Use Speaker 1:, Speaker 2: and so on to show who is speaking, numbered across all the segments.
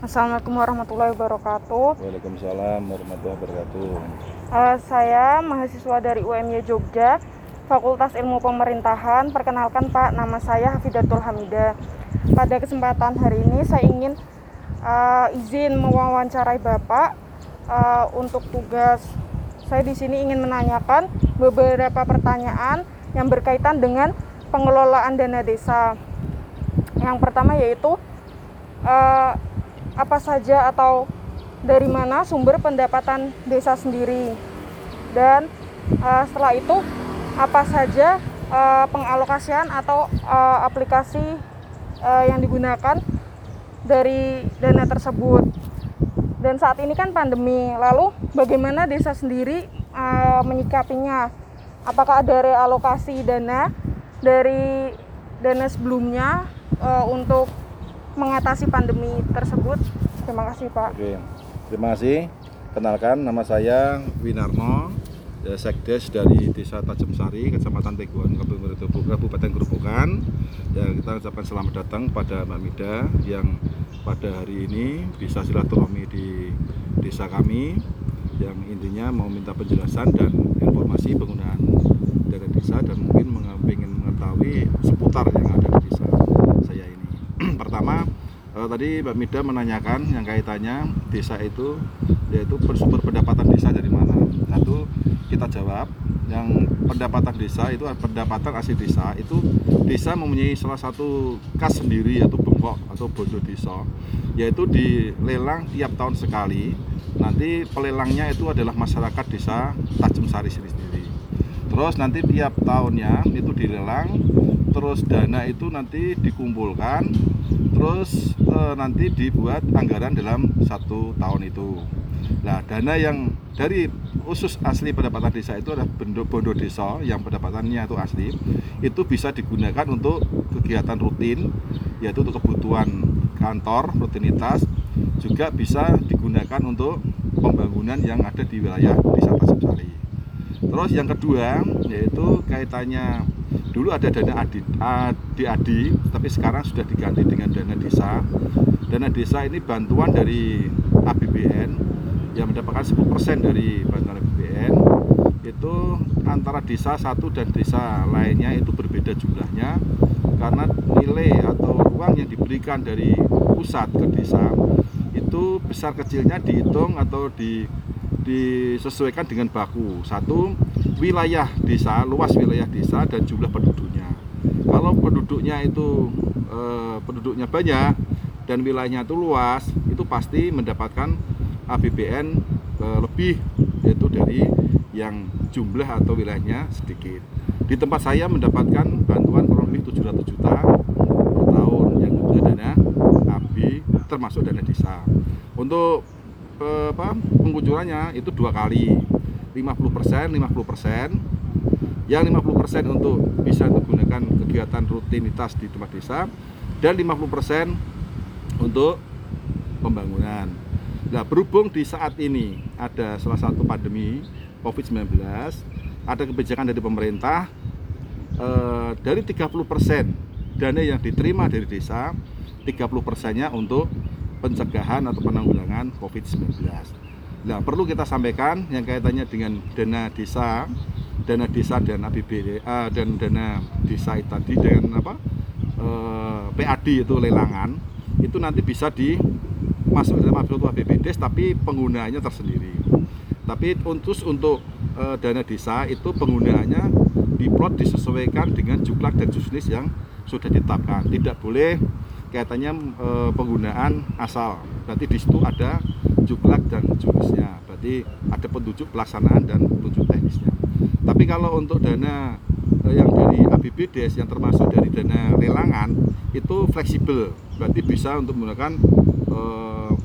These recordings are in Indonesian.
Speaker 1: Assalamualaikum warahmatullahi wabarakatuh.
Speaker 2: Waalaikumsalam warahmatullahi wabarakatuh.
Speaker 1: Uh, saya mahasiswa dari UMY Jogja, Fakultas Ilmu Pemerintahan. Perkenalkan Pak, nama saya Hafidatul Hamida. Pada kesempatan hari ini saya ingin uh, izin mewawancarai Bapak uh, untuk tugas. Saya di sini ingin menanyakan beberapa pertanyaan yang berkaitan dengan pengelolaan dana desa. Yang pertama yaitu uh, apa saja atau dari mana sumber pendapatan desa sendiri. Dan uh, setelah itu apa saja uh, pengalokasian atau uh, aplikasi uh, yang digunakan dari dana tersebut. Dan saat ini kan pandemi lalu bagaimana desa sendiri uh, menyikapinya? Apakah ada realokasi dana dari dana sebelumnya uh, untuk mengatasi pandemi tersebut. Terima kasih Pak.
Speaker 2: Oke, terima kasih. Kenalkan nama saya Winarno, ya, Sekdes dari Desa Tajam Sari, Kecamatan Teguan, Kabupaten Gerobokan. Ya, kita ucapkan selamat datang pada Mbak Mida yang pada hari ini bisa silaturahmi di desa kami yang intinya mau minta penjelasan dan informasi penggunaan dana desa dan mungkin ingin mengetahui seputar yang ada di desa saya ini. Pertama, uh, tadi Mbak Mida menanyakan yang kaitannya desa itu yaitu bersumber pendapatan desa dari mana. Itu kita jawab yang pendapatan desa itu pendapatan asli desa itu desa mempunyai salah satu kas sendiri yaitu bengkok atau bondo desa. Yaitu dilelang tiap tahun sekali. Nanti pelelangnya itu adalah masyarakat desa Tajem Sari sendiri. Terus nanti tiap tahunnya itu dilelang terus dana itu nanti dikumpulkan terus e, nanti dibuat anggaran dalam satu tahun itu. Nah dana yang dari khusus asli pendapatan desa itu adalah bondo, bondo desa yang pendapatannya itu asli itu bisa digunakan untuk kegiatan rutin yaitu untuk kebutuhan kantor rutinitas juga bisa digunakan untuk pembangunan yang ada di wilayah desa Tasik Terus yang kedua yaitu kaitannya dulu ada dana adi, adi, adi tapi sekarang sudah diganti dengan dana desa. Dana desa ini bantuan dari APBN yang mendapatkan 10% dari bantuan APBN itu antara desa satu dan desa lainnya itu berbeda jumlahnya karena nilai atau uang yang diberikan dari pusat ke desa itu besar kecilnya dihitung atau di disesuaikan dengan baku. Satu wilayah desa luas wilayah desa dan jumlah penduduknya. Kalau penduduknya itu e, penduduknya banyak dan wilayahnya itu luas itu pasti mendapatkan APBN eh, lebih yaitu dari yang jumlah atau wilayahnya sedikit. Di tempat saya mendapatkan bantuan kurang lebih 700 juta per tahun yang itu dana AB termasuk dana desa. Untuk apa, pengucurannya itu dua kali 50 persen 50 persen yang 50 persen untuk bisa digunakan kegiatan rutinitas di tempat desa dan 50 persen untuk pembangunan nah berhubung di saat ini ada salah satu pandemi COVID-19 ada kebijakan dari pemerintah eh, dari 30 persen dana yang diterima dari desa 30 persennya untuk pencegahan atau penanggulangan COVID-19. Nah, perlu kita sampaikan yang kaitannya dengan dana desa, dana desa dan APBD uh, dan dana desa tadi dengan apa? Uh, eh, PAD itu lelangan itu nanti bisa di masuk dalam APBD tapi penggunaannya tersendiri. Tapi untuk untuk uh, dana desa itu penggunaannya diplot disesuaikan dengan juklak dan jusnis yang sudah ditetapkan. Tidak boleh kaitannya e, penggunaan asal. Berarti di situ ada dan jurusnya. Berarti ada petunjuk pelaksanaan dan petunjuk teknisnya. Tapi kalau untuk dana e, yang dari APBDes yang termasuk dari dana lelangan itu fleksibel. Berarti bisa untuk menggunakan e,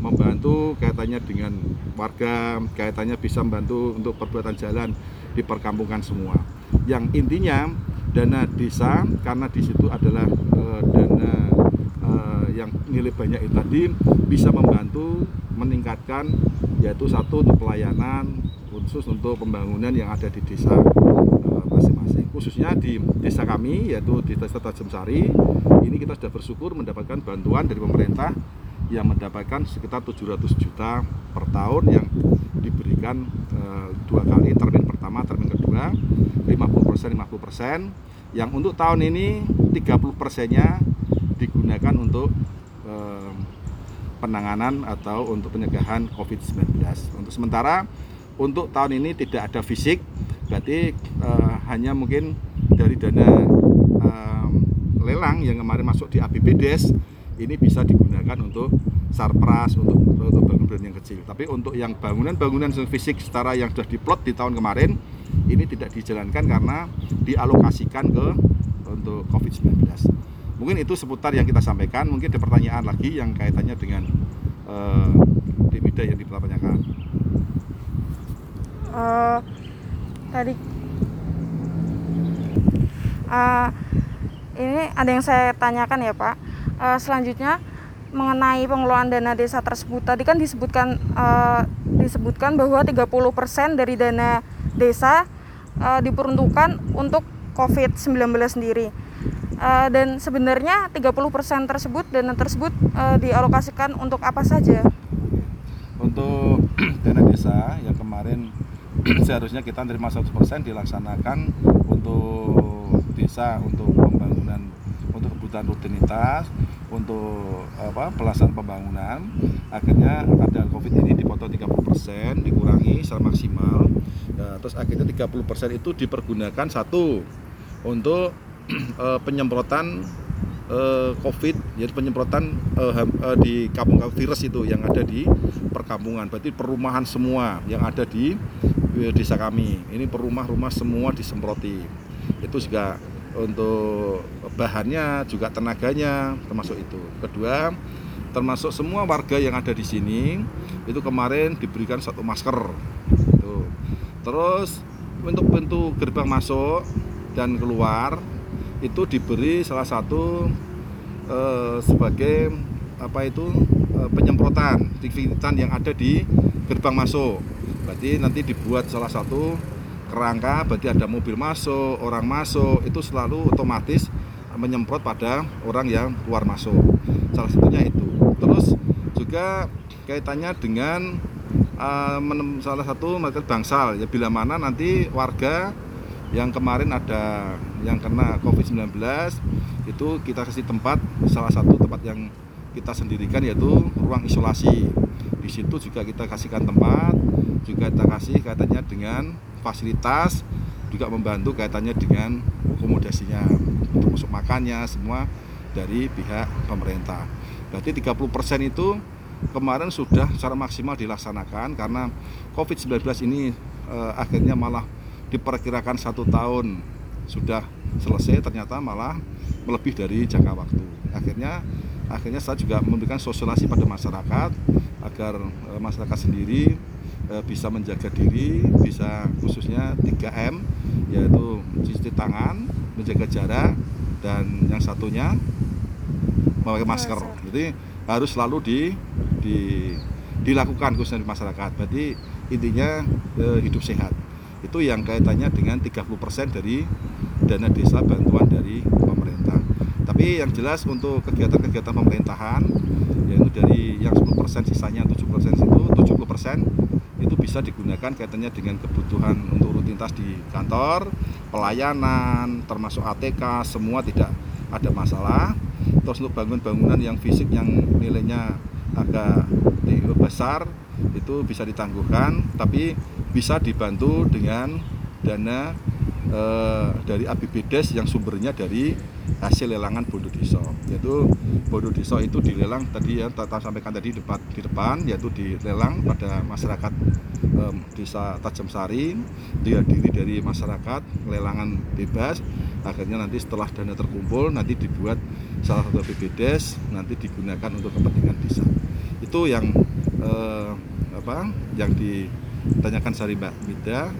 Speaker 2: membantu kaitannya dengan warga, kaitannya bisa membantu untuk perbuatan jalan di perkampungan semua. Yang intinya dana desa karena di situ adalah e, dana yang nilai banyak itu tadi bisa membantu meningkatkan yaitu satu untuk pelayanan khusus untuk pembangunan yang ada di desa eh, masing-masing. Khususnya di desa kami yaitu di desa Tajem Sari ini kita sudah bersyukur mendapatkan bantuan dari pemerintah yang mendapatkan sekitar 700 juta per tahun yang diberikan eh, dua kali termin pertama termin kedua 50% 50% yang untuk tahun ini 30 persennya digunakan untuk penanganan atau untuk pencegahan COVID-19 untuk sementara untuk tahun ini tidak ada fisik berarti eh, hanya mungkin dari dana eh, lelang yang kemarin masuk di APBDes ini bisa digunakan untuk sarpras untuk untuk bangunan yang kecil. Tapi untuk yang bangunan-bangunan fisik setara yang sudah diplot di tahun kemarin ini tidak dijalankan karena dialokasikan ke untuk COVID-19 mungkin itu seputar yang kita sampaikan mungkin ada pertanyaan lagi yang kaitannya dengan uh, Demida yang dipertanyakan
Speaker 1: Eh, tadi Eh, ini ada yang saya tanyakan ya Pak. Eh, selanjutnya mengenai pengelolaan dana desa tersebut tadi kan disebutkan eh, disebutkan bahwa 30% dari dana desa eh, diperuntukkan untuk COVID-19 sendiri. Eh, dan sebenarnya 30% tersebut dana tersebut eh, dialokasikan untuk apa saja?
Speaker 2: untuk dana desa yang kemarin seharusnya kita terima 100% dilaksanakan untuk desa untuk pembangunan untuk kebutuhan rutinitas untuk apa pelaksanaan pembangunan akhirnya ada covid ini dipotong 30% dikurangi secara maksimal Ya, terus akhirnya 30% itu dipergunakan satu untuk eh, penyemprotan eh, COVID, jadi penyemprotan ham- eh, di kampung virus itu yang ada di perkampungan. Berarti perumahan semua yang ada di eh, desa kami. Ini perumah-rumah semua disemproti. Itu juga untuk bahannya juga tenaganya termasuk itu. Kedua, termasuk semua warga yang ada di sini itu kemarin diberikan satu masker. Itu. Terus untuk pintu gerbang masuk dan keluar itu diberi salah satu eh, sebagai apa itu eh, penyemprotan disinfektan yang ada di gerbang masuk. Berarti nanti dibuat salah satu kerangka, berarti ada mobil masuk, orang masuk, itu selalu otomatis menyemprot pada orang yang keluar masuk. Salah satunya itu. Terus juga kaitannya dengan menem- salah satu material bangsal ya bila mana nanti warga yang kemarin ada yang kena COVID-19 itu kita kasih tempat salah satu tempat yang kita sendirikan yaitu ruang isolasi. Di situ juga kita kasihkan tempat juga kita kasih kaitannya dengan fasilitas juga membantu kaitannya dengan akomodasinya untuk masuk makannya semua dari pihak pemerintah. Berarti 30% itu kemarin sudah secara maksimal dilaksanakan karena COVID-19 ini eh, akhirnya malah diperkirakan satu tahun sudah selesai ternyata malah melebih dari jangka waktu. Akhirnya akhirnya saya juga memberikan sosialisasi pada masyarakat agar eh, masyarakat sendiri eh, bisa menjaga diri bisa khususnya 3M yaitu cuci tangan menjaga jarak dan yang satunya memakai masker. Jadi harus selalu di, di dilakukan khususnya di masyarakat. Berarti intinya eh, hidup sehat itu yang kaitannya dengan 30% dari dana desa bantuan dari pemerintah. Tapi yang jelas untuk kegiatan-kegiatan pemerintahan yaitu dari yang 10% sisanya 7% itu 70% itu bisa digunakan kaitannya dengan kebutuhan untuk rutinitas di kantor pelayanan termasuk ATK semua tidak ada masalah. Terus untuk bangun-bangunan yang fisik yang nilainya agak besar itu bisa ditangguhkan. Tapi bisa dibantu dengan dana eh, dari APBDes yang sumbernya dari hasil lelangan bondo deso yaitu bondo deso itu dilelang tadi ya tata sampaikan tadi di depan, di depan yaitu dilelang pada masyarakat em, desa Tajam Sari. Dihadiri dari masyarakat lelangan bebas. Akhirnya nanti setelah dana terkumpul nanti dibuat salah satu APBDes nanti digunakan untuk kepentingan desa. Itu yang eh, apa yang ditanyakan Sari Mbak Mida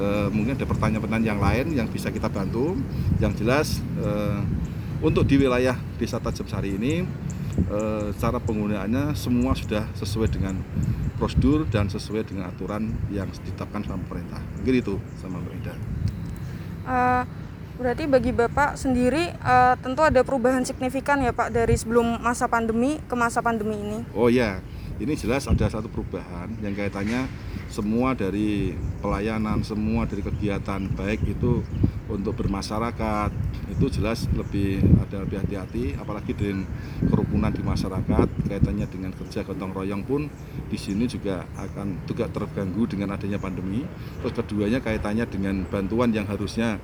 Speaker 2: Eh, mungkin ada pertanyaan-pertanyaan yang lain yang bisa kita bantu. Yang jelas eh, untuk di wilayah desa Tajam Sari ini eh, cara penggunaannya semua sudah sesuai dengan prosedur dan sesuai dengan aturan yang ditetapkan sama pemerintah. Mungkin itu sama Mbak Ida
Speaker 1: Eh, Berarti bagi Bapak sendiri eh, tentu ada perubahan signifikan ya Pak dari sebelum masa pandemi ke masa pandemi ini.
Speaker 2: Oh ya, ini jelas ada satu perubahan yang kaitannya semua dari pelayanan, semua dari kegiatan baik itu untuk bermasyarakat itu jelas lebih ada lebih hati-hati, apalagi dengan kerukunan di masyarakat kaitannya dengan kerja gotong royong pun di sini juga akan juga terganggu dengan adanya pandemi. Terus keduanya kaitannya dengan bantuan yang harusnya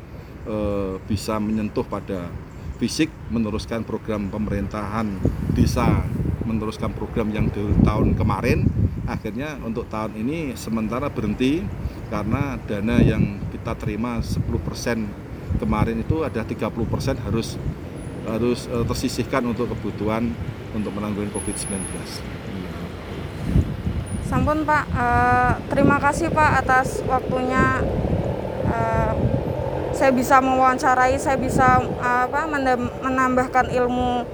Speaker 2: eh, bisa menyentuh pada fisik meneruskan program pemerintahan desa meneruskan program yang dari tahun kemarin akhirnya untuk tahun ini sementara berhenti karena dana yang kita terima 10% kemarin itu ada 30% harus harus eh, tersisihkan untuk kebutuhan untuk menanggulangi Covid-19.
Speaker 1: Sampun Pak, Eh, terima kasih Pak atas waktunya. Eh, saya bisa mewawancarai, saya bisa apa menambahkan ilmu.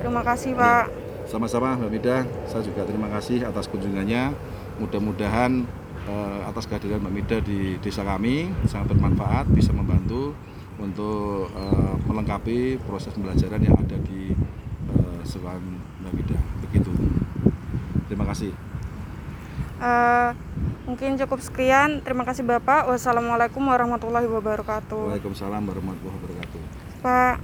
Speaker 1: Terima kasih Pak.
Speaker 2: Sama-sama Mbak Mida, saya juga terima kasih atas kunjungannya. Mudah-mudahan eh, atas kehadiran Mbak Mida di desa kami sangat bermanfaat, bisa membantu untuk eh, melengkapi proses pembelajaran yang ada di eh, sekolah Mbak Mida. Begitu. Terima kasih.
Speaker 1: Eh, mungkin cukup sekian. Terima kasih Bapak. Wassalamualaikum warahmatullahi wabarakatuh.
Speaker 2: Waalaikumsalam warahmatullahi wabarakatuh.
Speaker 1: Pak.